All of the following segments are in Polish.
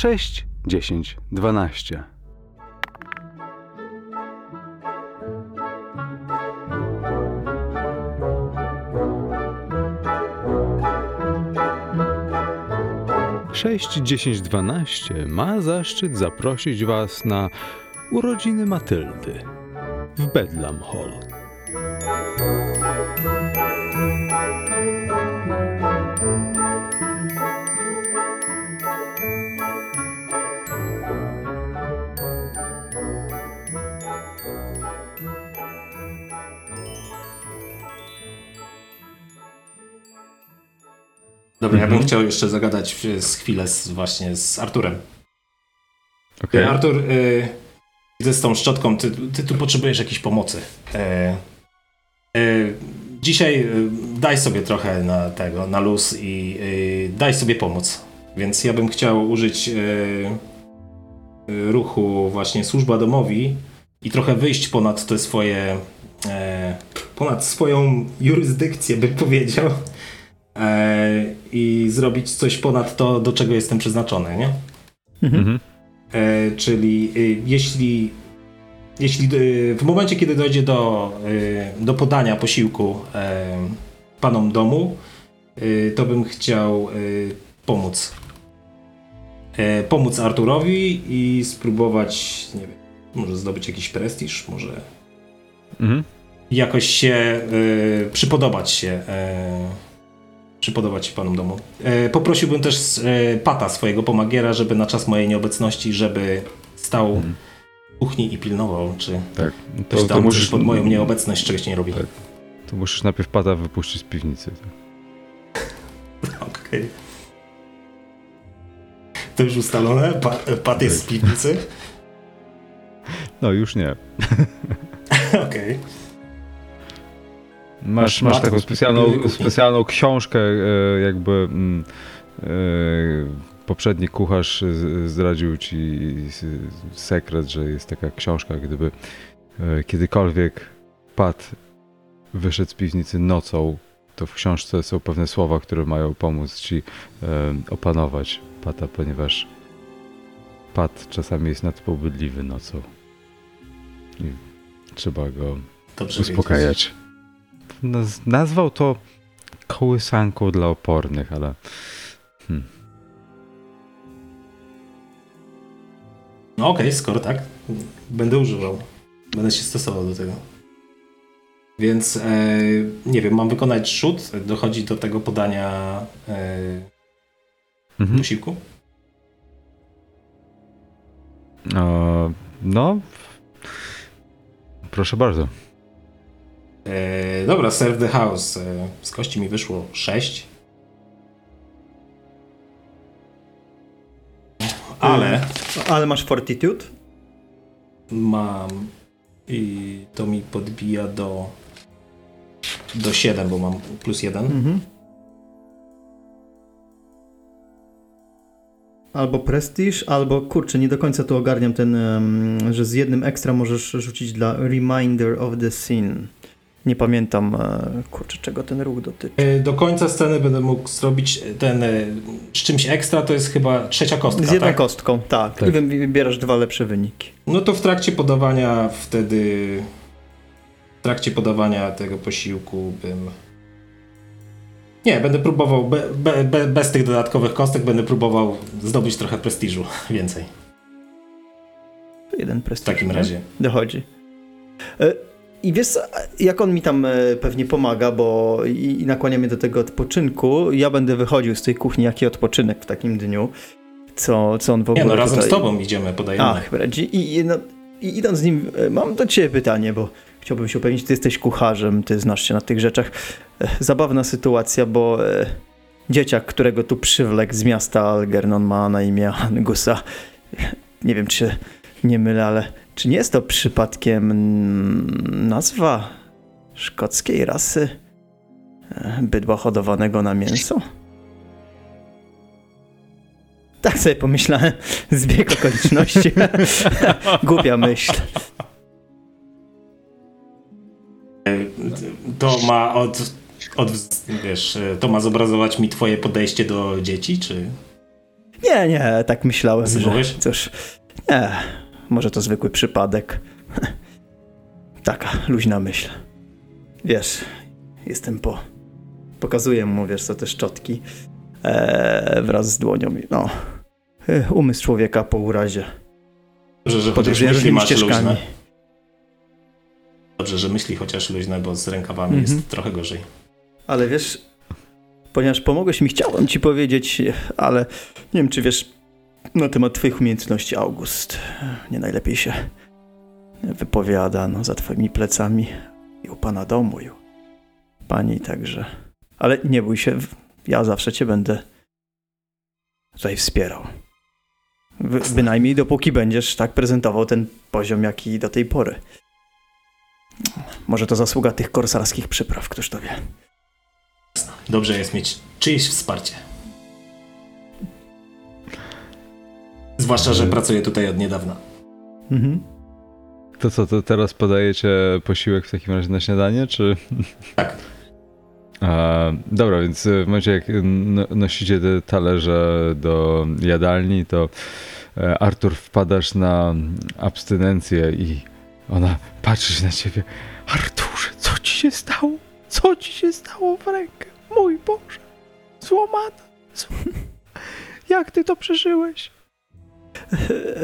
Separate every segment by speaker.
Speaker 1: 6, 10, 12. Sześć, dziesięć, dwanaście ma zaszczyt zaprosić Was na urodziny Matyldy w Bedlam Hall.
Speaker 2: Dobra, ja bym chciał jeszcze zagadać w- z chwilę z, właśnie z Arturem.
Speaker 1: Okej.
Speaker 2: Artur, y, widzę z tą szczotką, ty, ty tu potrzebujesz jakiejś pomocy. E, y, dzisiaj y, daj sobie trochę na tego, na luz i y, daj sobie pomóc. Więc ja bym chciał użyć y, y, ruchu właśnie służba domowi i trochę wyjść ponad te swoje, e, ponad swoją jurysdykcję bym powiedział. E, I zrobić coś ponad to, do czego jestem przeznaczony, nie?
Speaker 1: Mhm.
Speaker 2: E, czyli y, jeśli, jeśli y, w momencie, kiedy dojdzie do, y, do podania posiłku e, panom domu, to bym chciał pomóc. E, pomóc Arturowi i spróbować, nie wiem, może zdobyć jakiś prestiż, może
Speaker 1: Mhm.
Speaker 2: jakoś się przypodobać się. E, przypodobać się panom domu. E, poprosiłbym też e, Pata, swojego pomagiera, żeby na czas mojej nieobecności, żeby stał w kuchni i pilnował, czy
Speaker 1: Tak.
Speaker 2: ktoś tam musisz... pod moją nieobecność czegoś nie robi.
Speaker 1: Tak. To musisz najpierw pada wypuścić z piwnicy. tak.
Speaker 2: Okej. To już ustalone? Pa, Pat jest z piwnicy?
Speaker 1: No już nie.
Speaker 2: Okej.
Speaker 1: Masz,
Speaker 2: Masz
Speaker 1: masz taką specjalną, specjalną książkę, e, jakby mm, e, poprzedni kucharz zdradził ci sekret, że jest taka książka, gdyby e, kiedykolwiek Pat wyszedł z piwnicy nocą, to w książce są pewne słowa, które mają pomóc ci opanować Pata, ponieważ Pat czasami jest nadpobudliwy nocą. I trzeba go
Speaker 2: Dobrze
Speaker 1: uspokajać. Naz- nazwał to kołysanką dla opornych, ale
Speaker 2: wiedzieć. No okej, skoro tak, będę używał. Będę się stosował do tego. Więc e, nie wiem, mam wykonać rzut. Dochodzi do tego podania e,
Speaker 1: mhm.
Speaker 2: posiłku.
Speaker 1: e, no proszę bardzo.
Speaker 2: E, dobra, serve the house. E, z kości mi wyszło 6. Ale
Speaker 3: Ale masz fortitude?
Speaker 2: mam i to mi podbija do do 7, bo mam plus 1.
Speaker 3: Mhm. Albo prestiż, albo kurczę, nie do końca tu ogarniam ten, em, że z jednym ekstra możesz rzucić dla Reminder of the Scene. Nie pamiętam, e, kurczę, czego ten ruch dotyczy.
Speaker 2: E, Do końca sceny będę mógł zrobić ten e, z czymś ekstra, to jest chyba trzecia kostka,
Speaker 3: Z jedną
Speaker 2: tak?
Speaker 3: kostką, tak.
Speaker 1: Tak.
Speaker 3: I wy- wybierasz dwa lepsze wyniki.
Speaker 2: No to w trakcie podawania wtedy w trakcie podawania tego posiłku bym nie, będę próbował be, be, be, bez tych dodatkowych kostek będę próbował zdobyć trochę prestiżu więcej.
Speaker 3: Jeden
Speaker 2: W
Speaker 3: prestiż.
Speaker 2: takim
Speaker 3: nie?
Speaker 2: razie.
Speaker 3: Dochodzi. E, I wiesz, jak on mi tam e, pewnie pomaga, bo i, i nakłania mnie do tego odpoczynku, ja będę wychodził z tej kuchni, jaki odpoczynek w takim dniu. Co, co on w ogóle
Speaker 2: Nie, no razem
Speaker 3: tutaj...
Speaker 2: z tobą idziemy, podajemy.
Speaker 3: Ach. I, i, no, I idąc z nim, e, mam do ciebie pytanie, bo chciałbym się upewnić, ty jesteś kucharzem, ty znasz się na tych rzeczach. E, Zabawna sytuacja, bo dzieciak, którego tu przywlekł z miasta Algernon ma na imię Angusa. Nie wiem, czy nie mylę, ale czy nie jest to przypadkiem mm, nazwa szkockiej rasy e, bydła hodowanego na mięso? Tak sobie pomyślałem. Zbieg okoliczności. Głupia myśl.
Speaker 2: To ma od, od wiesz, to ma zobrazować mi twoje podejście do dzieci, czy
Speaker 3: Nie, nie, tak myślałem, że
Speaker 2: Zmówisz?
Speaker 3: cóż, nie, może to zwykły przypadek. Taka luźna myśl. Wiesz, jestem po... Pokazuję mu, wiesz co, te szczotki e, wraz z dłonią. No, e, umysł człowieka po urazie.
Speaker 2: Dobrze, że chociaż
Speaker 3: Podróżuje
Speaker 2: myśli
Speaker 3: ścieżkami.
Speaker 2: luźne. Dobrze, że myśli chociaż luźne, bo z rękawami
Speaker 3: Mhm.
Speaker 2: jest trochę gorzej.
Speaker 3: Ale wiesz, ponieważ pomogłeś mi, chciałem ci powiedzieć, ale nie wiem, czy wiesz na temat twoich umiejętności, August. Nie najlepiej się wypowiada no, za twoimi plecami i u pana domu, i u pani także. Ale nie bój się, w- ja zawsze cię będę tutaj wspierał. Wy- Bynajmniej dopóki będziesz tak prezentował ten poziom, jaki do tej pory. Może to zasługa tych korsarskich przypraw, któż to wie.
Speaker 2: Dobrze jest mieć czyjeś wsparcie. Zwłaszcza, że pracuję tutaj od niedawna.
Speaker 3: Mhm.
Speaker 1: To co, to teraz podajecie posiłek w takim razie na śniadanie, czy...
Speaker 2: Tak.
Speaker 1: A, dobra, więc w momencie jak no- nosicie te talerze do jadalni, to e, Artur wpadasz na abstynencję i ona patrzy na ciebie. Arturze, co ci się stało? Co ci się stało w rękę? Mój Boże, złamana. zł- Jak ty to przeżyłeś?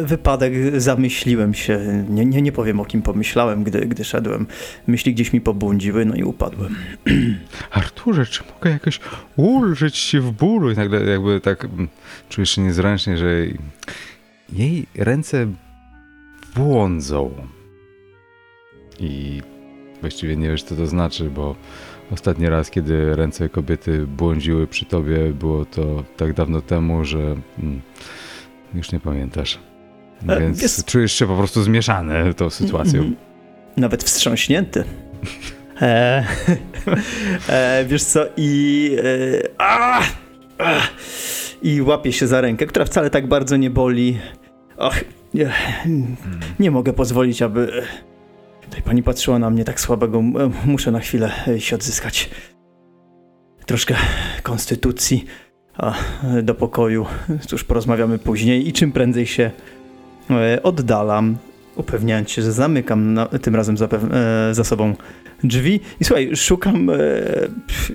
Speaker 3: Wypadek, zamyśliłem się. Nie, nie, nie powiem o kim pomyślałem, gdy, gdy szedłem. Myśli gdzieś mi pobłądziły, no i upadłem.
Speaker 1: Arturze, czy mogę jakoś ulżyć ci w bólu? I nagle jakby tak mm, czujesz się niezręcznie, że jej ręce błądzą. I właściwie nie wiesz, co to znaczy, bo ostatni raz, kiedy ręce kobiety błądziły przy tobie, było to tak dawno temu, że mm, już nie pamiętasz.
Speaker 3: E,
Speaker 1: Więc
Speaker 3: wiesz-
Speaker 1: czujesz się po prostu zmieszany tą sytuacją.
Speaker 3: Nawet wstrząśnięty. E, e, wiesz co, i. E, a, a, I łapię się za rękę, która wcale tak bardzo nie boli. Och, nie, nie mogę pozwolić, aby. Tutaj pani patrzyła na mnie tak słabego. Muszę na chwilę e, się odzyskać. Troszkę konstytucji. A do pokoju. Cóż, porozmawiamy później i czym prędzej się e, oddalam upewniając się, że zamykam na, tym razem zapew- e, za sobą drzwi i słuchaj, szukam e,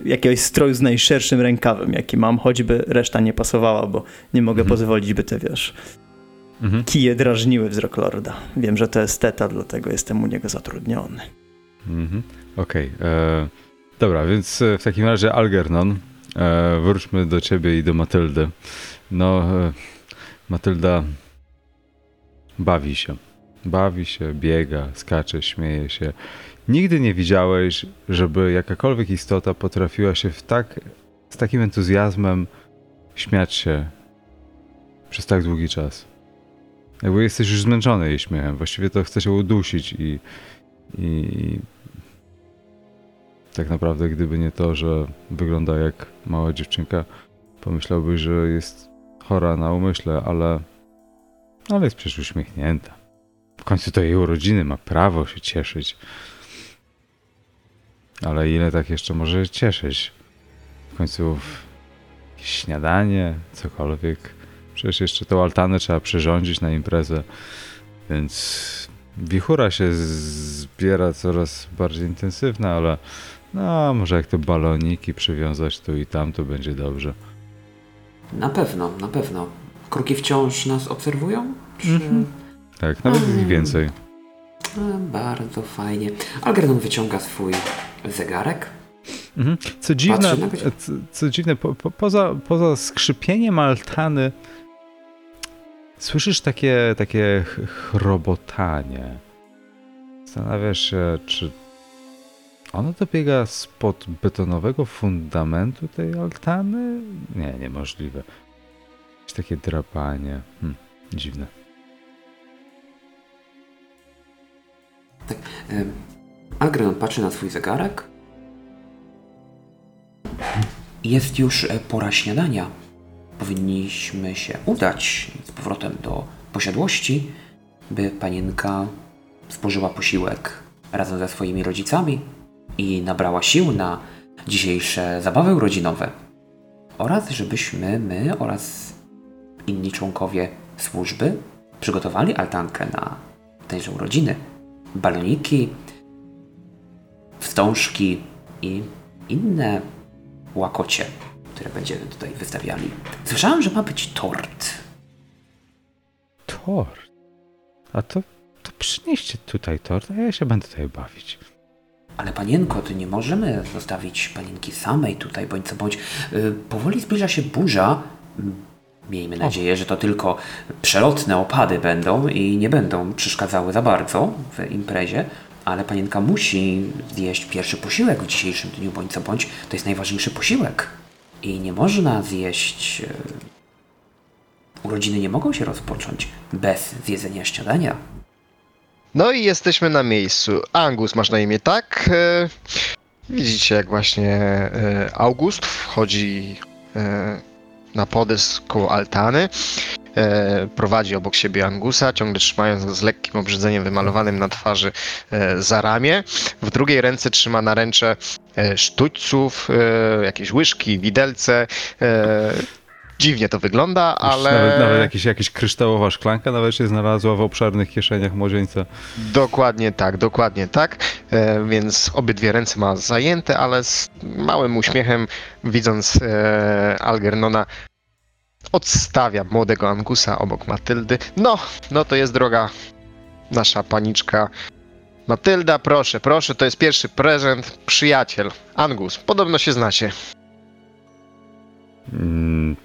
Speaker 3: jakiegoś stroju z najszerszym rękawem, jaki mam, choćby reszta nie pasowała, bo nie mogę
Speaker 1: Mhm.
Speaker 3: pozwolić, by te, wiesz,
Speaker 1: Mhm.
Speaker 3: kije drażniły wzrok lorda. Wiem, że to esteta, dlatego jestem u niego zatrudniony.
Speaker 1: Mhm. Okej. e, Dobra, więc w takim razie Algernon, wróćmy do ciebie i do Matyldy. No, e, Matylda bawi się. Bawi się, biega, skacze, śmieje się. Nigdy nie widziałeś, żeby jakakolwiek istota potrafiła się w tak, z takim entuzjazmem śmiać się przez tak długi czas. Jakby jesteś już zmęczony jej śmiechem. Właściwie to chce się udusić i, i tak naprawdę, gdyby nie to, że wygląda jak mała dziewczynka, pomyślałbyś, że jest chora na umyśle, ale, ale jest przecież uśmiechnięta. W końcu to jej urodziny, ma prawo się cieszyć. Ale ile tak jeszcze może się cieszyć? W końcu śniadanie, cokolwiek. Przecież jeszcze tą altanę trzeba przyrządzić na imprezę, więc wichura się zbiera coraz bardziej intensywna, ale no, może jak te baloniki przywiązać tu i tam, to będzie dobrze.
Speaker 4: Na pewno, na pewno. Kruki wciąż nas obserwują? Czy...
Speaker 3: Mhm.
Speaker 1: Tak, nawet
Speaker 4: Mm.
Speaker 1: ich więcej.
Speaker 4: E, Bardzo fajnie. Algernon wyciąga swój zegarek.
Speaker 1: Mhm. Co dziwne, co, co dziwne po, po, poza, poza skrzypieniem altany słyszysz takie, takie chrobotanie. Zastanawiasz się, czy ono dobiega spod betonowego fundamentu tej altany? Nie, niemożliwe. Jakieś takie drapanie. Hm, dziwne.
Speaker 4: E, Algernon patrzy na swój zegarek. Jest już e, pora śniadania. Powinniśmy się udać z powrotem do posiadłości, by panienka spożyła posiłek razem ze swoimi rodzicami i nabrała sił na dzisiejsze zabawy urodzinowe. Oraz żebyśmy my oraz inni członkowie służby przygotowali altankę na tejże urodziny. Baloniki, wstążki i inne łakocie, które będziemy tutaj wystawiali. Słyszałem, że ma być tort.
Speaker 1: Tort. A to, to przynieście tutaj tort, a ja się będę tutaj bawić.
Speaker 4: Ale panienko, ty nie możemy zostawić panienki samej tutaj, bądź co bądź. Y, powoli zbliża się burza. M, Miejmy nadzieję, że to tylko przelotne opady będą i nie będą przeszkadzały za bardzo w imprezie, ale panienka musi zjeść pierwszy posiłek w dzisiejszym dniu, bądź co bądź. To jest najważniejszy posiłek. I nie można zjeść. y, Urodziny nie mogą się rozpocząć bez zjedzenia śniadania.
Speaker 5: No i jesteśmy na miejscu. Angus masz na imię, tak? E, widzicie, jak właśnie e, August wchodzi e, na podest koło altany. Prowadzi obok siebie Angusa, ciągle trzymając go z lekkim obrzydzeniem wymalowanym na twarzy za ramię. W drugiej ręce trzyma naręcze sztućców, jakieś łyżki, widelce. Dziwnie to wygląda, ale...
Speaker 1: Nawet, nawet jakiś, jakaś kryształowa szklanka nawet się znalazła w obszernych kieszeniach młodzieńca.
Speaker 5: Dokładnie tak, dokładnie tak. E, więc obydwie ręce ma zajęte, ale z małym uśmiechem, widząc e, Algernona, odstawia młodego Angusa obok Matyldy. No, no to jest droga nasza paniczka. Matylda, proszę, proszę, to jest pierwszy prezent, przyjaciel. Angus, podobno się znacie.
Speaker 1: Mm,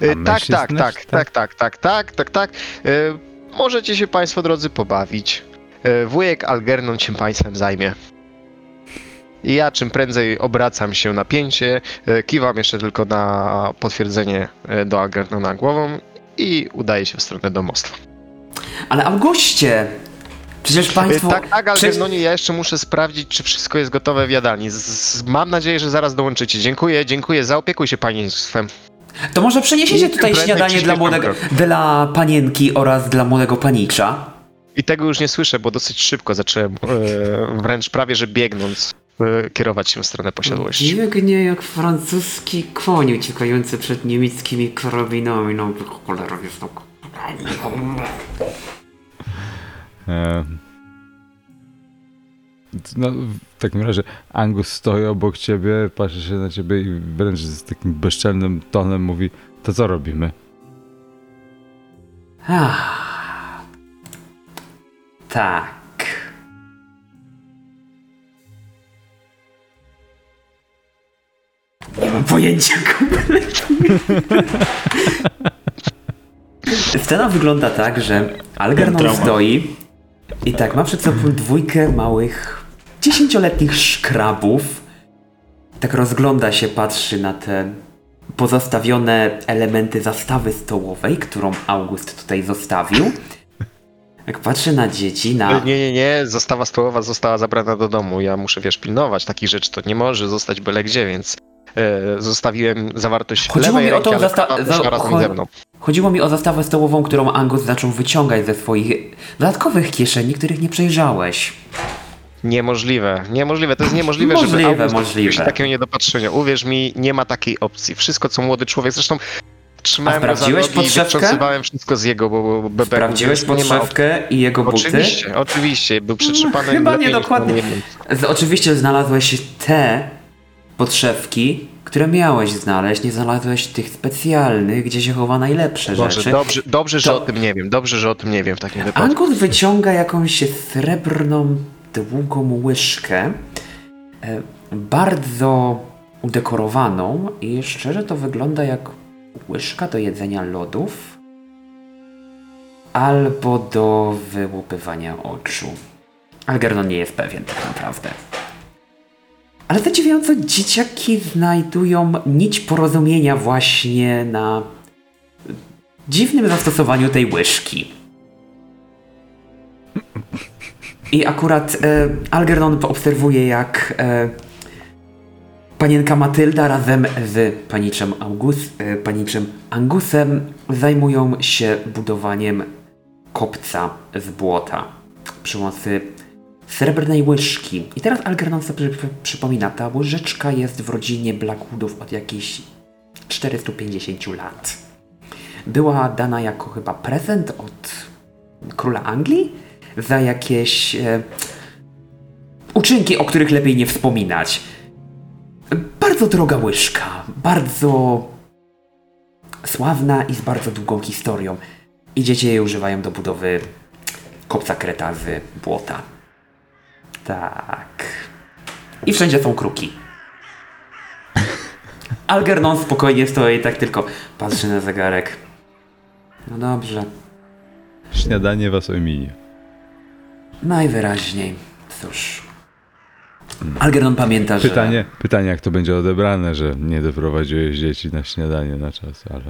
Speaker 5: E, tak, tak,
Speaker 1: znasz,
Speaker 5: tak, tak, tak, tak, tak, tak, tak. E, Możecie się Państwo drodzy pobawić. E, Wujek Algernon się Państwem zajmie. I ja czym prędzej obracam się na pięcie, kiwam jeszcze tylko na potwierdzenie do Algernona głową i udaję się w stronę domostwa.
Speaker 4: Ale Auguście! Przecież
Speaker 5: E,
Speaker 4: państwo...
Speaker 5: Tak, tak,
Speaker 4: przecież-
Speaker 5: Algernonie, ja jeszcze muszę sprawdzić, czy wszystko jest gotowe w jadalni. Z, z, mam nadzieję, że zaraz dołączycie. Dziękuję, dziękuję, zaopiekuj się Państwem.
Speaker 4: To może przeniesiecie tutaj śniadanie dla młodego, dla panienki oraz dla młodego panicza.
Speaker 5: I tego już nie słyszę, bo dosyć szybko zacząłem, e, wręcz prawie że biegnąc, e, kierować się w stronę posiadłości.
Speaker 4: Biegnie jak francuski koń uciekający przed niemieckimi karabinami. No cholera jest to...
Speaker 1: e, no, w takim razie Angus stoi obok ciebie, patrzy się na ciebie i wręcz z takim bezczelnym tonem mówi, to co robimy?
Speaker 4: Ach. Tak. Nie mam pojęcia kompletnie. Scena wygląda tak, że Algernon stoi i tak ma przed sobą dwójkę małych, dziesięcioletnich szkrabów. Tak rozgląda się, patrzy na te pozostawione elementy zastawy stołowej, którą August tutaj zostawił. Jak patrzy na dzieci, na...
Speaker 5: Nie, nie, nie, zastawa stołowa została zabrana do domu. Ja muszę, wiesz, pilnować takich rzeczy, to nie może zostać byle gdzie, więc zostawiłem zawartość
Speaker 4: Chodziło
Speaker 5: lewej
Speaker 4: mi o
Speaker 5: ręki,
Speaker 4: tą
Speaker 5: ale
Speaker 4: zasta- za-
Speaker 5: razem ze mną.
Speaker 4: Chodziło mi o zastawę stołową, którą Angus zaczął wyciągać ze swoich dodatkowych kieszeni, których nie przejrzałeś.
Speaker 5: Niemożliwe, niemożliwe, to jest niemożliwe,
Speaker 4: Możliwe,
Speaker 5: żeby August
Speaker 4: możliwe.
Speaker 5: dopuścił takiego niedopatrzenia. Uwierz mi, nie ma takiej opcji. Wszystko, co młody człowiek, zresztą trzymałem
Speaker 4: A
Speaker 5: go za nogi i wszystko z jego bebeku.
Speaker 4: Sprawdziłeś podszewkę i jego buty?
Speaker 5: Oczywiście, oczywiście, był przytrzepany
Speaker 4: chyba
Speaker 5: lepiej
Speaker 4: nie oczywiście znalazłeś te podszewki, które miałeś znaleźć. Nie znalazłeś tych specjalnych, gdzie się chowa najlepsze
Speaker 5: Boże,
Speaker 4: rzeczy.
Speaker 5: dobrze, dobrze że
Speaker 4: To-
Speaker 5: o tym nie wiem, dobrze, że o tym nie wiem w takim wypadku.
Speaker 4: Angus wyciąga jakąś srebrną, długą łyżkę, e, bardzo udekorowaną i szczerze to wygląda jak łyżka do jedzenia lodów albo do wyłupywania oczu. Algernon nie jest pewien tak naprawdę. Ale zadziwiająco dzieciaki znajdują nić porozumienia właśnie na dziwnym zastosowaniu tej łyżki. I akurat e, Algernon obserwuje, jak e, panienka Matylda razem z paniczem, August, e, paniczem Angusem zajmują się budowaniem kopca z błota przy pomocy srebrnej łyżki. I teraz Algernon sobie przy- przypomina, ta łyżeczka jest w rodzinie Blackwoodów od jakichś 450 lat. Była dana jako chyba prezent od króla Anglii za jakieś e, uczynki, o których lepiej nie wspominać. Bardzo droga łyżka, bardzo sławna i z bardzo długą historią. I dzieci jej używają do budowy kopca kretazy błota. Tak. I wszędzie są kruki. Algernon spokojnie stoi, tak tylko patrzy na zegarek. No dobrze,
Speaker 1: Śniadanie was ominie.
Speaker 4: najwyraźniej. Cóż. Algernon pamięta, że...
Speaker 1: Pytanie, pytanie, jak to będzie odebrane, że nie doprowadziłeś dzieci na śniadanie na czas, ale...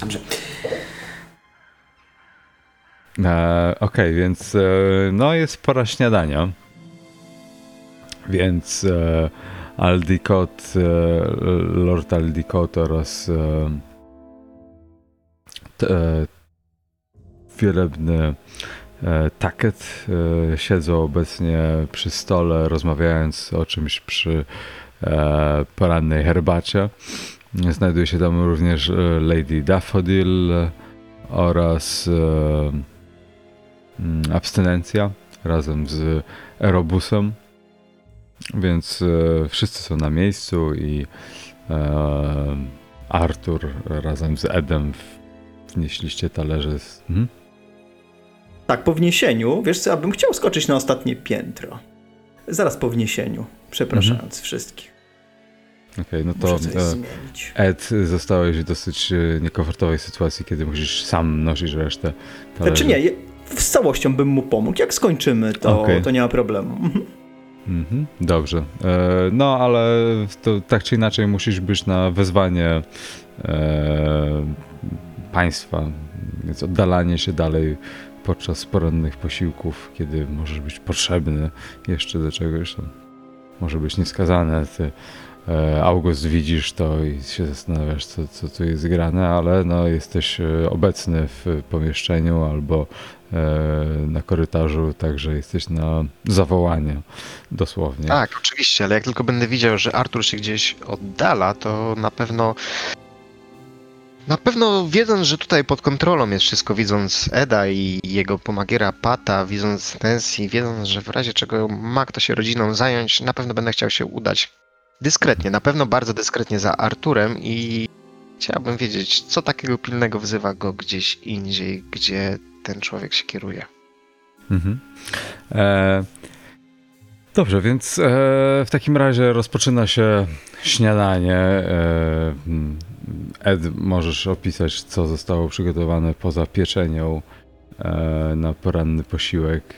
Speaker 4: Dobrze.
Speaker 1: E, Okej, więc e, no jest pora śniadania. Więc e, Aldicott, e, Lord Aldicott oraz e, t, wielebny Tacket e, siedzą obecnie przy stole, rozmawiając o czymś przy porannej herbacie. Znajduje się tam również Lady Daffodil oraz abstynencja razem z aerobusem. Więc e, wszyscy są na miejscu i e, Artur razem z Edem wnieśliście talerze z... Mhm.
Speaker 3: Tak, po wniesieniu, wiesz co, ja bym chciał skoczyć na ostatnie piętro. Zaraz po wniesieniu, przepraszając wszystkich.
Speaker 1: Okej, no to e. Ed, zostałeś w dosyć niekomfortowej sytuacji, kiedy musisz sam nosić resztę talerzy.
Speaker 3: Znaczy nie, z całością bym mu pomógł. Jak skończymy, to,
Speaker 1: Okej.
Speaker 3: to nie ma problemu. Mhm.
Speaker 1: Dobrze. E, no, ale to tak czy inaczej musisz być na wezwanie e, państwa, więc oddalanie się dalej podczas porannych posiłków, kiedy możesz być potrzebny jeszcze do czegoś, może być nieskazane. Ty, August, widzisz to i się zastanawiasz, co, co tu jest grane, ale no, jesteś e, obecny w pomieszczeniu albo e, na korytarzu, także jesteś na zawołanie dosłownie.
Speaker 5: Tak, oczywiście, ale jak tylko będę widział, że Artur się gdzieś oddala, to na pewno. Na pewno wiedząc, że tutaj pod kontrolą jest wszystko, widząc Eda i jego pomagiera Pata, widząc Nancy, wiedząc, że w razie czego ma kto się rodziną zająć, na pewno będę chciał się udać dyskretnie, na pewno bardzo dyskretnie za Arturem i chciałbym wiedzieć, co takiego pilnego wzywa go gdzieś indziej, gdzie ten człowiek się kieruje.
Speaker 1: Mhm. E, dobrze, więc e, w takim razie rozpoczyna się śniadanie. E, mm, Ed, możesz opisać, co zostało przygotowane poza pieczenią e, na poranny posiłek,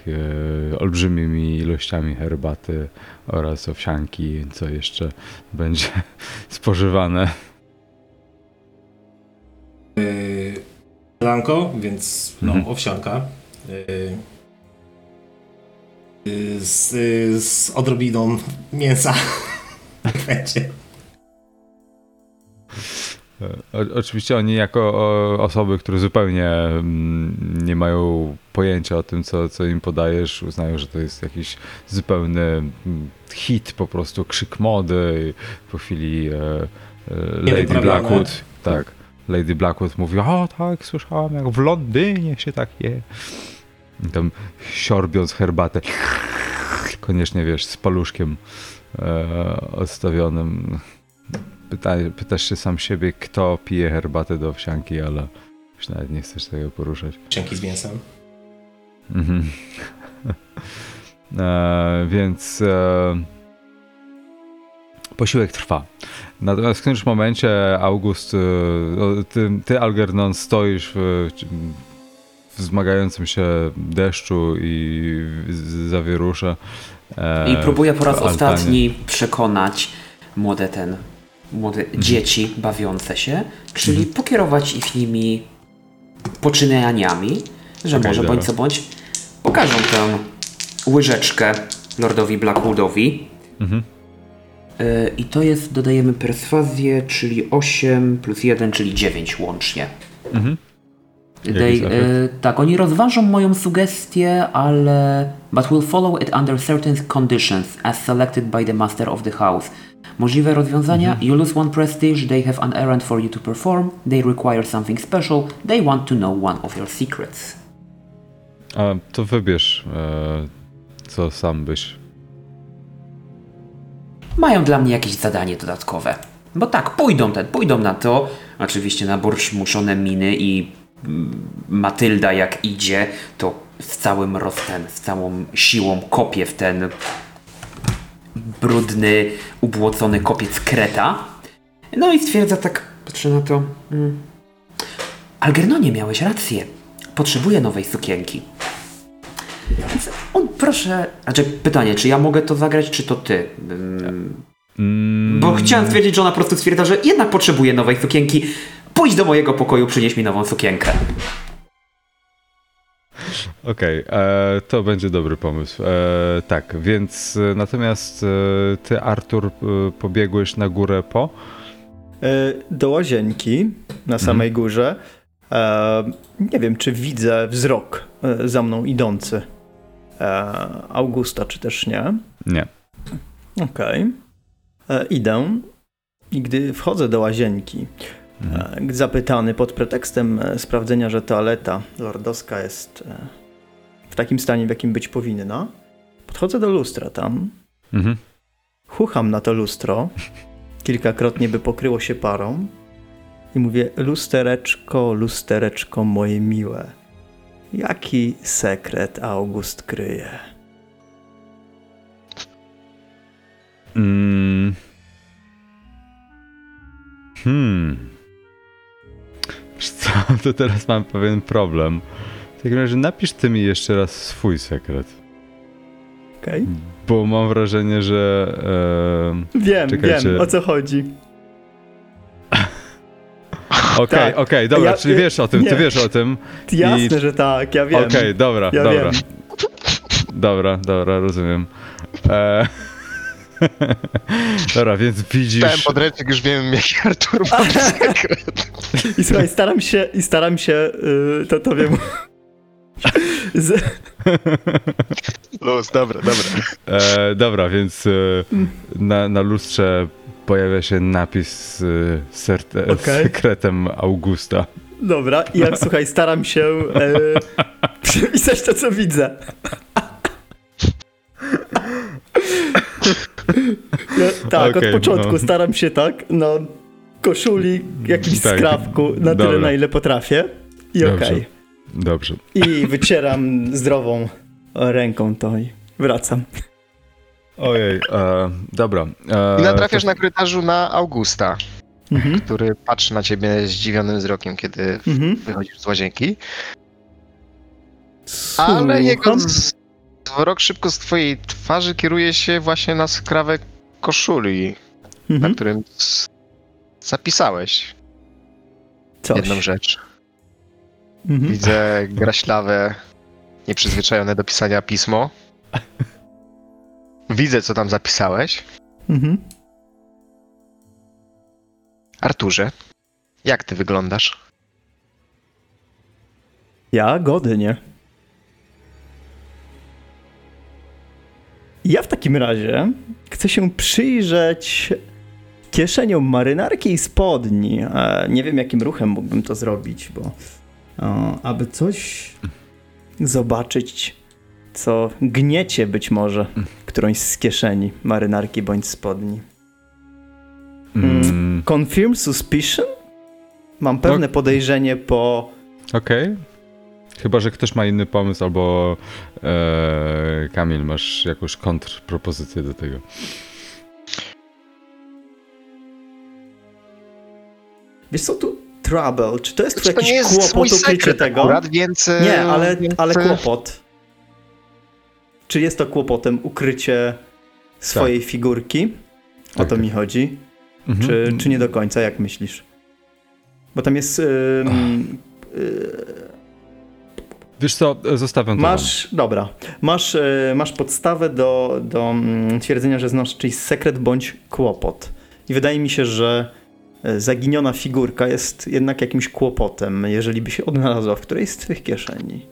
Speaker 1: e, olbrzymimi ilościami herbaty oraz owsianki, co jeszcze będzie spożywane.
Speaker 2: Yy, Lanko, więc no,
Speaker 1: Mhm.
Speaker 2: owsianka. Yy, yy, z, yy, z odrobiną mięsa. Będzie.
Speaker 1: O, oczywiście oni jako osoby, które zupełnie mm, nie mają pojęcia o tym, co, co im podajesz, uznają, że to jest jakiś zupełny mm, hit, po prostu krzyk mody. I po chwili e, e, Lady. Blackwood, tak, Lady Blackwood mówi, o tak, słyszałam, jak w Londynie się tak je. I tam siorbiąc herbatę, koniecznie wiesz, z paluszkiem e, odstawionym. Pyta, pytasz się sam siebie, kto pije herbatę do owsianki, ale już nawet nie chcesz tego poruszać.
Speaker 2: Cienki z mięsem.
Speaker 1: Mhm. e, więc e, posiłek trwa. Natomiast w którymś momencie August, e, ty, ty Algernon stoisz w, w zmagającym się deszczu i zawierusze. e,
Speaker 4: I próbuję po raz ostatni przekonać młode ten, młode
Speaker 1: Mhm.
Speaker 4: dzieci bawiące się, czyli pokierować ich nimi poczynaniami, że
Speaker 1: Okej,
Speaker 4: może
Speaker 1: dobra.
Speaker 4: bądź co bądź pokażą tę łyżeczkę Lordowi Blackwoodowi.
Speaker 1: Mhm.
Speaker 4: Y, I to jest, dodajemy perswazję, czyli 8 plus 1, czyli 9 łącznie.
Speaker 1: Mhm.
Speaker 4: They, e, tak, oni rozważą moją sugestię, ale... But will follow it under certain conditions, as selected by the master of the house. Możliwe rozwiązania,
Speaker 1: Mhm.
Speaker 4: you lose one prestige, they have an errand for you to perform, they require something special, they want to know one of your secrets.
Speaker 1: A to wybierz, e, co sam byś.
Speaker 4: Mają dla mnie jakieś zadanie dodatkowe. Bo tak, pójdą, ten, pójdą na to. Oczywiście na borsz muszone miny i Matylda jak idzie, to z całym roztem, z całą siłą kopie w ten brudny, ubłocony kopiec kreta. No i stwierdza tak, patrzę na to. Mm, Algernonie, miałeś rację. Potrzebuję nowej sukienki. Więc on, proszę. Znaczy, pytanie, czy ja mogę to zagrać, czy to ty? Mm,
Speaker 1: Mm,
Speaker 4: bo chciałem stwierdzić, że ona po prostu stwierdza, że jednak potrzebuje nowej sukienki. Pójdź do mojego pokoju, przynieś mi nową sukienkę.
Speaker 1: Okej, e, to będzie dobry pomysł. E, tak, więc e, natomiast e, ty, Artur, e, pobiegłeś na górę po.
Speaker 3: E, Do łazienki na samej górze. E, nie wiem, czy widzę wzrok e, za mną idący. E, Augusta, czy też nie.
Speaker 1: Nie.
Speaker 3: Okej. E, Idę i gdy wchodzę do łazienki,
Speaker 1: Mhm.
Speaker 3: e, zapytany pod pretekstem e, sprawdzenia, że toaleta lordowska jest e, w takim stanie, w jakim być powinna, podchodzę do lustra tam,
Speaker 1: Mhm.
Speaker 3: chucham na to lustro, kilkakrotnie by pokryło się parą i mówię, lustereczko, lustereczko moje miłe, jaki sekret August kryje?
Speaker 1: Mm. Hmm. To teraz mam pewien problem. W takim razie napisz ty mi jeszcze raz swój sekret.
Speaker 3: Okej?
Speaker 1: Bo mam wrażenie, że. E,
Speaker 3: Wiem,
Speaker 1: Czekajcie.
Speaker 3: wiem, o co chodzi.
Speaker 1: Okej,
Speaker 3: Tak.
Speaker 1: okej, dobra,
Speaker 3: Ja-
Speaker 1: czyli wiesz o tym, ty
Speaker 3: nie.
Speaker 1: wiesz o tym.
Speaker 3: Jasne, że tak, ja wiem.
Speaker 1: Okej, dobra,
Speaker 3: ja
Speaker 1: dobra.
Speaker 3: wiem.
Speaker 1: Dobra, dobra, rozumiem. E... dobra, więc
Speaker 5: Czytałem
Speaker 1: widzisz.
Speaker 5: podręcznik, już wiem jaki Artur ma sekret.
Speaker 3: I słuchaj, staram się, i staram się, yy, to, to wiem. Z,
Speaker 5: Luz, dobra, dobra.
Speaker 1: E, dobra, więc e, na, na lustrze pojawia się napis z serte-
Speaker 3: Okej.
Speaker 1: sekretem Augusta.
Speaker 3: dobra, i jak słuchaj, staram się yy, przepisać to, co widzę. Ja, tak,
Speaker 1: Okej,
Speaker 3: od początku
Speaker 1: no.
Speaker 3: staram się tak, no, koszuli, jakimś
Speaker 1: Tak,
Speaker 3: skrawku, na tyle,
Speaker 1: dobra.
Speaker 3: na ile potrafię. I okej.
Speaker 1: Dobrze.
Speaker 3: I wycieram zdrową ręką to i wracam.
Speaker 1: Ojej, e, dobra. E,
Speaker 5: I natrafiasz
Speaker 1: to-
Speaker 5: na korytarzu na Augusta,
Speaker 3: Mhm.
Speaker 5: który patrzy na ciebie zdziwionym wzrokiem, kiedy
Speaker 3: Mhm.
Speaker 5: wychodzisz z łazienki. Ale jego z- wzrok szybko z twojej twarzy kieruje się właśnie na skrawek koszuli, na
Speaker 3: Mhm.
Speaker 5: którym s- zapisałeś
Speaker 3: Coś.
Speaker 5: jedną rzecz.
Speaker 3: Mhm.
Speaker 5: Widzę graślawe, nieprzyzwyczajone do pisania pismo. Widzę, co tam zapisałeś.
Speaker 3: Mhm.
Speaker 5: Arturze, jak ty wyglądasz?
Speaker 3: Ja godnie. Ja w takim razie chcę się przyjrzeć kieszeniom marynarki i spodni. E, nie wiem, jakim ruchem mógłbym to zrobić, bo o, aby coś zobaczyć, co gniecie być może którąś z kieszeni marynarki bądź spodni.
Speaker 1: Mm,
Speaker 3: Confirm suspicion? Mam pewne podejrzenie po
Speaker 1: Okej. Chyba, że ktoś ma inny pomysł, albo e, Kamil, masz jakąś kontrpropozycję do tego.
Speaker 3: Wiesz co tu trouble? Czy to jest tu jakiś kłopot ukrycie tego?
Speaker 5: akurat, więc... e,
Speaker 3: Nie, ale,
Speaker 5: więc,
Speaker 3: ale kłopot. Czy jest to kłopotem ukrycie swojej figurki? O
Speaker 1: Tak,
Speaker 3: to
Speaker 1: tak.
Speaker 3: mi chodzi.
Speaker 1: Mhm.
Speaker 3: Czy, czy nie do końca, jak myślisz? Bo tam jest... ym,
Speaker 1: Wiesz co, e, zostawiam to.
Speaker 3: Masz, dobra, masz, e, masz podstawę do, do mm, twierdzenia, że znasz czyjś sekret bądź kłopot. I wydaje mi się, że e, zaginiona figurka jest jednak jakimś kłopotem, jeżeli by się odnalazła w którejś z twych kieszeni.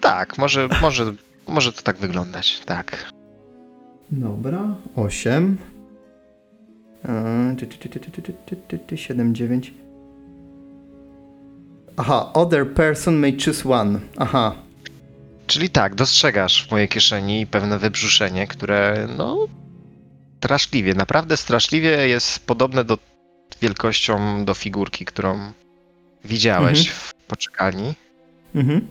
Speaker 5: Tak, może, może, może to tak wyglądać, tak.
Speaker 3: Dobra, 8. 7, 9. Aha, other person may choose one. Aha,
Speaker 5: Czyli tak, dostrzegasz w mojej kieszeni pewne wybrzuszenie, które no straszliwie, naprawdę straszliwie jest podobne do wielkością do figurki, którą widziałeś
Speaker 3: Mhm.
Speaker 5: w poczekalni.
Speaker 3: Mhm.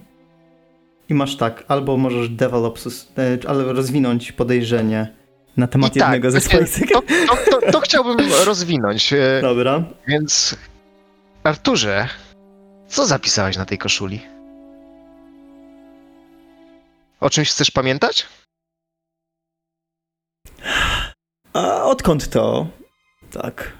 Speaker 3: I masz tak, albo możesz develop, e, albo rozwinąć podejrzenie na temat
Speaker 5: I tak,
Speaker 3: jednego ze
Speaker 5: właśnie
Speaker 3: swoich
Speaker 5: to, to, to, to chciałbym rozwinąć. e,
Speaker 3: Dobra.
Speaker 5: Więc Arturze, co zapisałeś na tej koszuli? O czymś chcesz pamiętać?
Speaker 3: A odkąd to? Tak.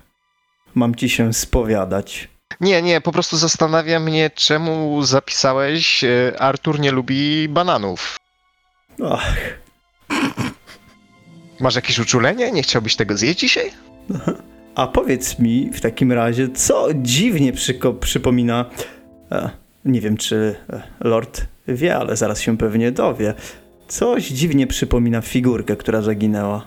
Speaker 3: Mam ci się spowiadać.
Speaker 5: Nie, nie, po prostu zastanawia mnie, czemu zapisałeś e, Artur nie lubi bananów.
Speaker 3: Ach,
Speaker 5: Masz jakieś uczulenie? Nie chciałbyś tego zjeść dzisiaj?
Speaker 3: a powiedz mi w takim razie, co dziwnie przyko- przypomina. E, nie wiem, czy e, Lord wie, ale zaraz się pewnie dowie. Coś dziwnie przypomina figurkę, która zaginęła.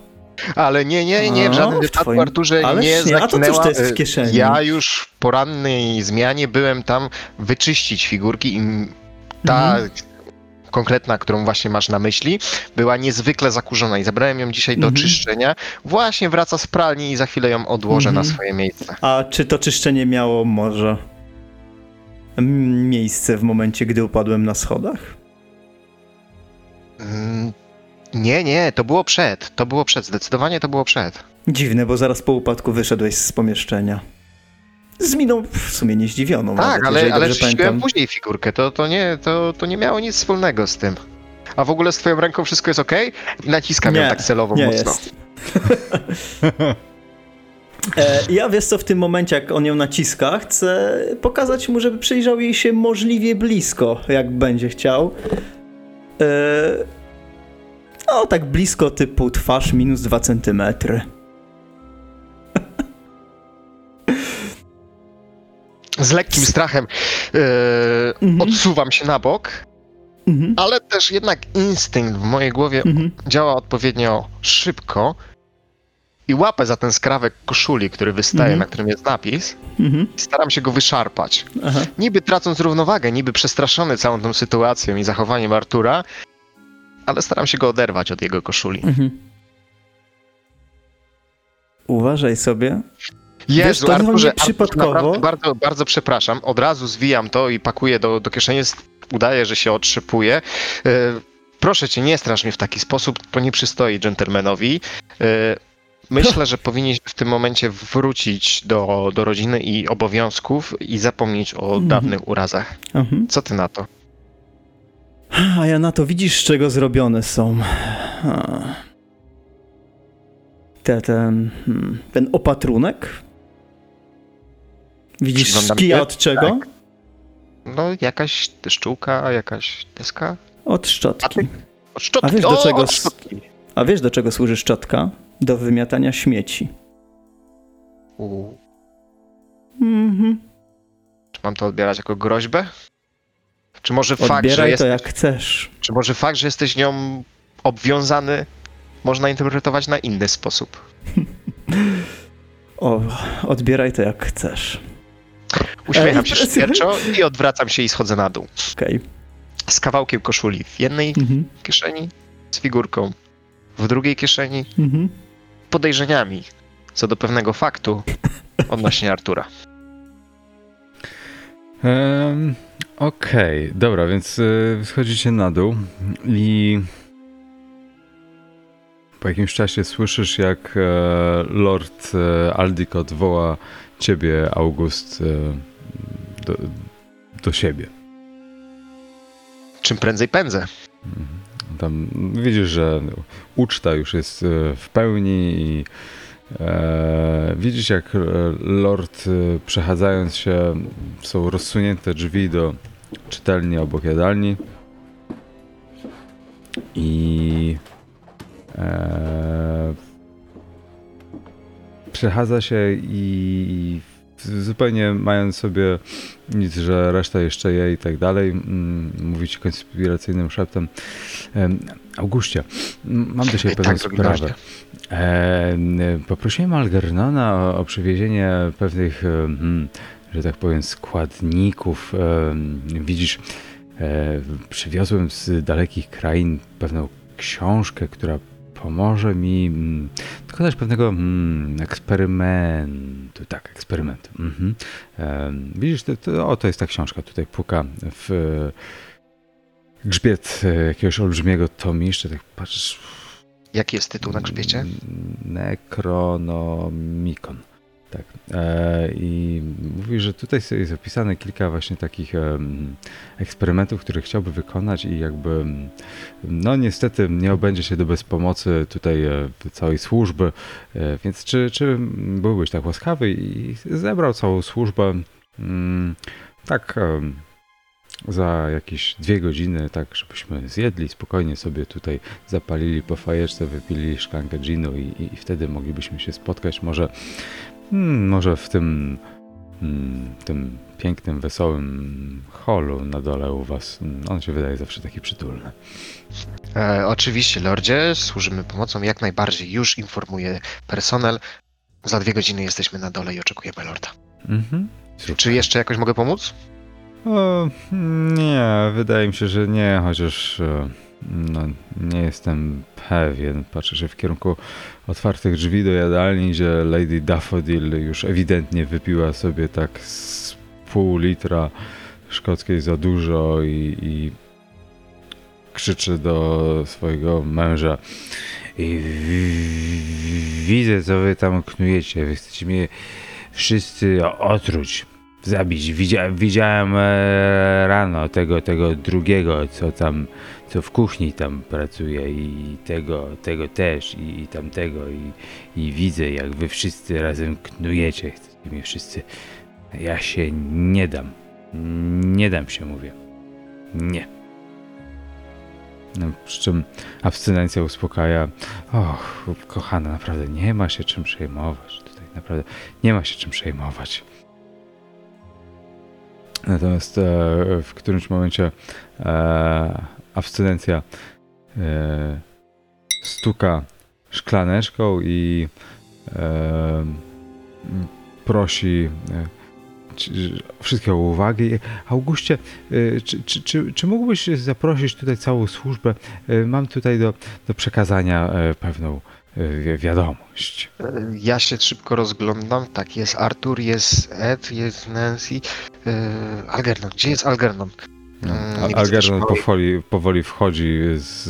Speaker 5: Ale nie, nie, nie, w żadnym wypadku
Speaker 3: twoim-
Speaker 5: Arturze
Speaker 3: Ależ
Speaker 5: nie
Speaker 3: nie, a to cóż to jest w kieszeni?
Speaker 5: Ja już w porannej zmianie byłem tam wyczyścić figurki i ta
Speaker 3: Mhm.
Speaker 5: konkretna, którą właśnie masz na myśli, była niezwykle zakurzona i zabrałem ją dzisiaj do
Speaker 3: Mhm.
Speaker 5: czyszczenia. Właśnie wraca z pralni i za chwilę ją odłożę na
Speaker 3: Mhm.
Speaker 5: swoje miejsce.
Speaker 3: A czy to czyszczenie miało może miejsce w momencie, gdy upadłem na schodach?
Speaker 5: Mm, Nie, nie, to było przed. To było przed, zdecydowanie to było przed.
Speaker 3: Dziwne, bo zaraz po upadku wyszedłeś z pomieszczenia. Z miną w sumie nie zdziwioną.
Speaker 5: Tak,
Speaker 3: nawet,
Speaker 5: ale, ale
Speaker 3: pamiętam.
Speaker 5: później figurkę, to, to, nie, to, to nie miało nic wspólnego z tym. A w ogóle z twoją ręką wszystko jest ok? Naciskam ją
Speaker 3: Nie,
Speaker 5: tak celowo
Speaker 3: Nie
Speaker 5: mocno.
Speaker 3: jest. e, ja wiesz co, w tym momencie jak on ją naciska, chcę pokazać mu, żeby przyjrzał jej się możliwie blisko, jak będzie chciał. E, no tak blisko typu twarz minus 2 centymetry.
Speaker 5: Z lekkim strachem e,
Speaker 3: Mhm.
Speaker 5: odsuwam się na bok,
Speaker 3: Mhm.
Speaker 5: ale też jednak instynkt w mojej głowie
Speaker 3: Mhm.
Speaker 5: działa odpowiednio szybko i łapę za ten skrawek koszuli, który wystaje,
Speaker 3: Mhm.
Speaker 5: na którym jest napis
Speaker 3: Mhm.
Speaker 5: i staram się go wyszarpać.
Speaker 3: Aha.
Speaker 5: Niby tracąc równowagę, niby przestraszony całą tą sytuacją i zachowaniem Artura, ale staram się go oderwać od jego koszuli.
Speaker 3: Mhm. Uważaj sobie.
Speaker 5: Jezu,
Speaker 3: to
Speaker 5: Arturze,
Speaker 3: przypadkowo-
Speaker 5: bardzo, bardzo przepraszam. Od razu zwijam to i pakuję do, do kieszeni. Udaję, że się otrzypuję. E, proszę cię, nie strasz mnie w taki sposób. To nie przystoi dżentelmenowi. E, myślę, że powinniś w tym momencie wrócić do, do rodziny i obowiązków i zapomnieć o
Speaker 3: Mhm.
Speaker 5: dawnych urazach.
Speaker 3: Mhm.
Speaker 5: Co ty na to?
Speaker 3: A ja na to widzisz, z czego zrobione są. Te, ten, hmm, ten opatrunek? Widzisz
Speaker 5: Przyglądam
Speaker 3: kija
Speaker 5: się.
Speaker 3: od czego?
Speaker 5: Tak. No, jakaś szczółka, jakaś deska?
Speaker 3: Od szczotki.
Speaker 5: Od szczotki.
Speaker 3: A wiesz, do
Speaker 5: o,
Speaker 3: czego
Speaker 5: od szczotki.
Speaker 3: A wiesz, do czego służy szczotka? Do wymiatania śmieci.
Speaker 5: U,
Speaker 3: Mhm.
Speaker 5: Czy mam to odbierać jako groźbę? Czy może fakt, że
Speaker 3: Odbieraj
Speaker 5: jest,
Speaker 3: to jak chcesz.
Speaker 5: czy może fakt, że jesteś nią obwiązany, można interpretować na inny sposób?
Speaker 3: O, odbieraj to jak chcesz.
Speaker 5: Uśmiecham się
Speaker 3: presja.
Speaker 5: szyderczo i odwracam się i schodzę na dół.
Speaker 3: Okej.
Speaker 5: Z kawałkiem koszuli w jednej
Speaker 3: Mhm.
Speaker 5: kieszeni, z figurką w drugiej kieszeni,
Speaker 3: Mhm.
Speaker 5: Podejrzeniami co do pewnego faktu odnośnie Artura.
Speaker 1: Em, Okej, dobra, więc y, schodzicie na dół i po jakimś czasie słyszysz, jak e, Lord e, Aldicott woła ciebie, August, e, do, do siebie.
Speaker 5: Czym prędzej pędzę.
Speaker 1: Tam widzisz, że uczta już jest e, w pełni i e, widzisz, jak e, Lord e, przechadzając się, są rozsunięte drzwi do czytelni obok jadalni i e, przechadza się i zupełnie mając sobie nic, że reszta jeszcze je i tak dalej, mm, mówić konspiracyjnym szeptem. M, mam do ciebie
Speaker 5: I
Speaker 1: pewną
Speaker 5: tak,
Speaker 1: sprawę. poprosiłem Algernona o, przywiezienie pewnych, że tak powiem, składników. Widzisz, przywiozłem z dalekich krain pewną książkę, która pomoże mi dokonać pewnego mm, eksperymentu. Tak, eksperymentu. Mhm. E, widzisz, to, to, o, to jest ta książka. Tutaj puka w grzbiet e, jakiegoś olbrzymiego tomiszcza. Tak patrzysz,
Speaker 5: Jaki jest tytuł na grzbiecie?
Speaker 1: Necronomicon. Tak. E, I mówi, że tutaj jest opisane kilka właśnie takich eksperymentów, które chciałby wykonać i jakby, no niestety nie obędzie się do bez pomocy tutaj e, całej służby, więc czy, czy byłbyś tak łaskawy i zebrał całą służbę mm, tak za jakieś dwie godziny, tak żebyśmy zjedli spokojnie sobie tutaj zapalili po fajeczce, wypili szklankę ginu i, i, i wtedy moglibyśmy się spotkać może, hmm, może w tym, hmm, tym pięknym, wesołym holu na dole u was. On się wydaje zawsze taki przytulny.
Speaker 5: E, oczywiście, lordzie, służymy pomocą jak najbardziej. Już informuję personel. Za dwie godziny jesteśmy na dole i oczekujemy lorda.
Speaker 1: Mhm.
Speaker 5: Czy jeszcze jakoś mogę pomóc?
Speaker 1: O, nie, wydaje mi się, że nie, chociaż e, no, nie jestem pewien. Patrzę się w kierunku otwartych drzwi do jadalni, gdzie Lady Daffodil już ewidentnie wypiła sobie tak z pół litra szkockiej za dużo i, i krzyczy do swojego męża. I widzę, co wy tam knujecie. Wy chcecie mnie wszyscy otruć zabić. Widzia, widziałem e, rano tego, tego drugiego, co tam, co w kuchni tam pracuje i tego, tego też i, i tamtego i, i widzę jak wy wszyscy razem knujecie. Mnie wszyscy. Ja się nie dam. Nie dam się, mówię. Nie. No, przy czym abstynencja uspokaja. Och, kochana, naprawdę nie ma się czym przejmować. Tutaj naprawdę nie ma się czym przejmować. Natomiast e, w którymś momencie e, abstynencja e, stuka szklaneczką i prosi wszystkie o uwagę. Czy, czy, czy, czy mógłbyś zaprosić tutaj całą służbę? Mam tutaj do, do przekazania pewną wi- wiadomość.
Speaker 5: Ja się szybko rozglądam. Tak, jest Artur, jest Ed, jest Nancy. E, Algernon, gdzie jest Algernon?
Speaker 1: No,
Speaker 5: Mm,
Speaker 1: Algernon powoli, powoli wchodzi z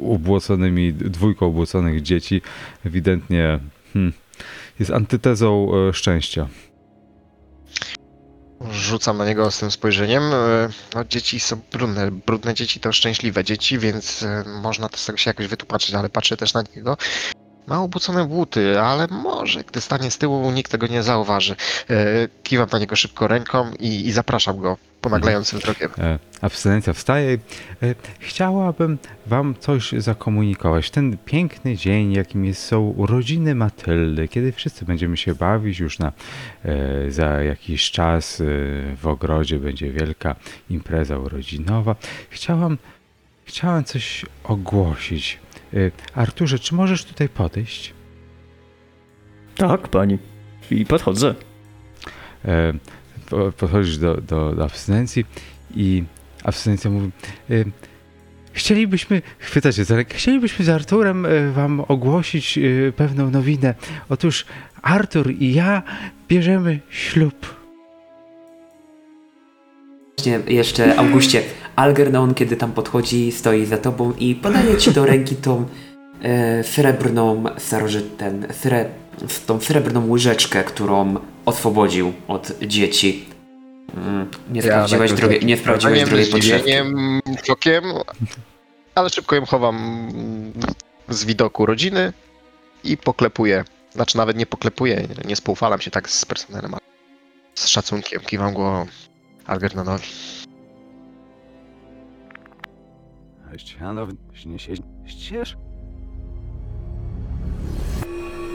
Speaker 1: ubłoconymi, dwójką ubłoconych dzieci. Ewidentnie hmm, jest antytezą e, szczęścia.
Speaker 5: Rzucam na niego z tym spojrzeniem. E, No, dzieci są brudne. Brudne dzieci to szczęśliwe dzieci, więc e, można to z tego się jakoś wytłumaczyć, ale patrzę też na niego. Ma obucone buty, ale może gdy stanie z tyłu, nikt tego nie zauważy. E, Kiwam na niego szybko ręką i, i zapraszam go ponaglającym wzrokiem.
Speaker 1: E, Abstynencja wstaje. e, Chciałabym wam coś zakomunikować. Ten piękny dzień, jakim jest, są urodziny Matyldy, kiedy wszyscy będziemy się bawić już na e, za jakiś czas w ogrodzie będzie wielka impreza urodzinowa. Chciałam, chciałam coś ogłosić. Arturze, czy możesz tutaj podejść?
Speaker 3: Tak, pani. I podchodzę.
Speaker 1: Po- podchodzisz do, do, do abstynencji i abstynencja mówi e, chcielibyśmy, chwytacie za rękę, chcielibyśmy z Arturem e, wam ogłosić e, pewną nowinę. Otóż Artur i ja bierzemy ślub.
Speaker 4: Jeszcze, Augustie, Algernon, kiedy tam podchodzi, stoi za tobą i podaje ci do ręki tą e, srebrną, starożyt, ten, sre, tą srebrną łyżeczkę, którą oswobodził od dzieci. Mm, nie sprawdziłeś,
Speaker 5: Ja
Speaker 4: drugiej, nie sprawdziłeś podszewki.
Speaker 5: zdziwieniem, szokiem, ale szybko ją chowam z widoku rodziny i poklepuję. Znaczy nawet nie poklepuję, nie spoufalam się tak z personelem, ale z szacunkiem kiwam głową Algernonowi.
Speaker 1: Ścież?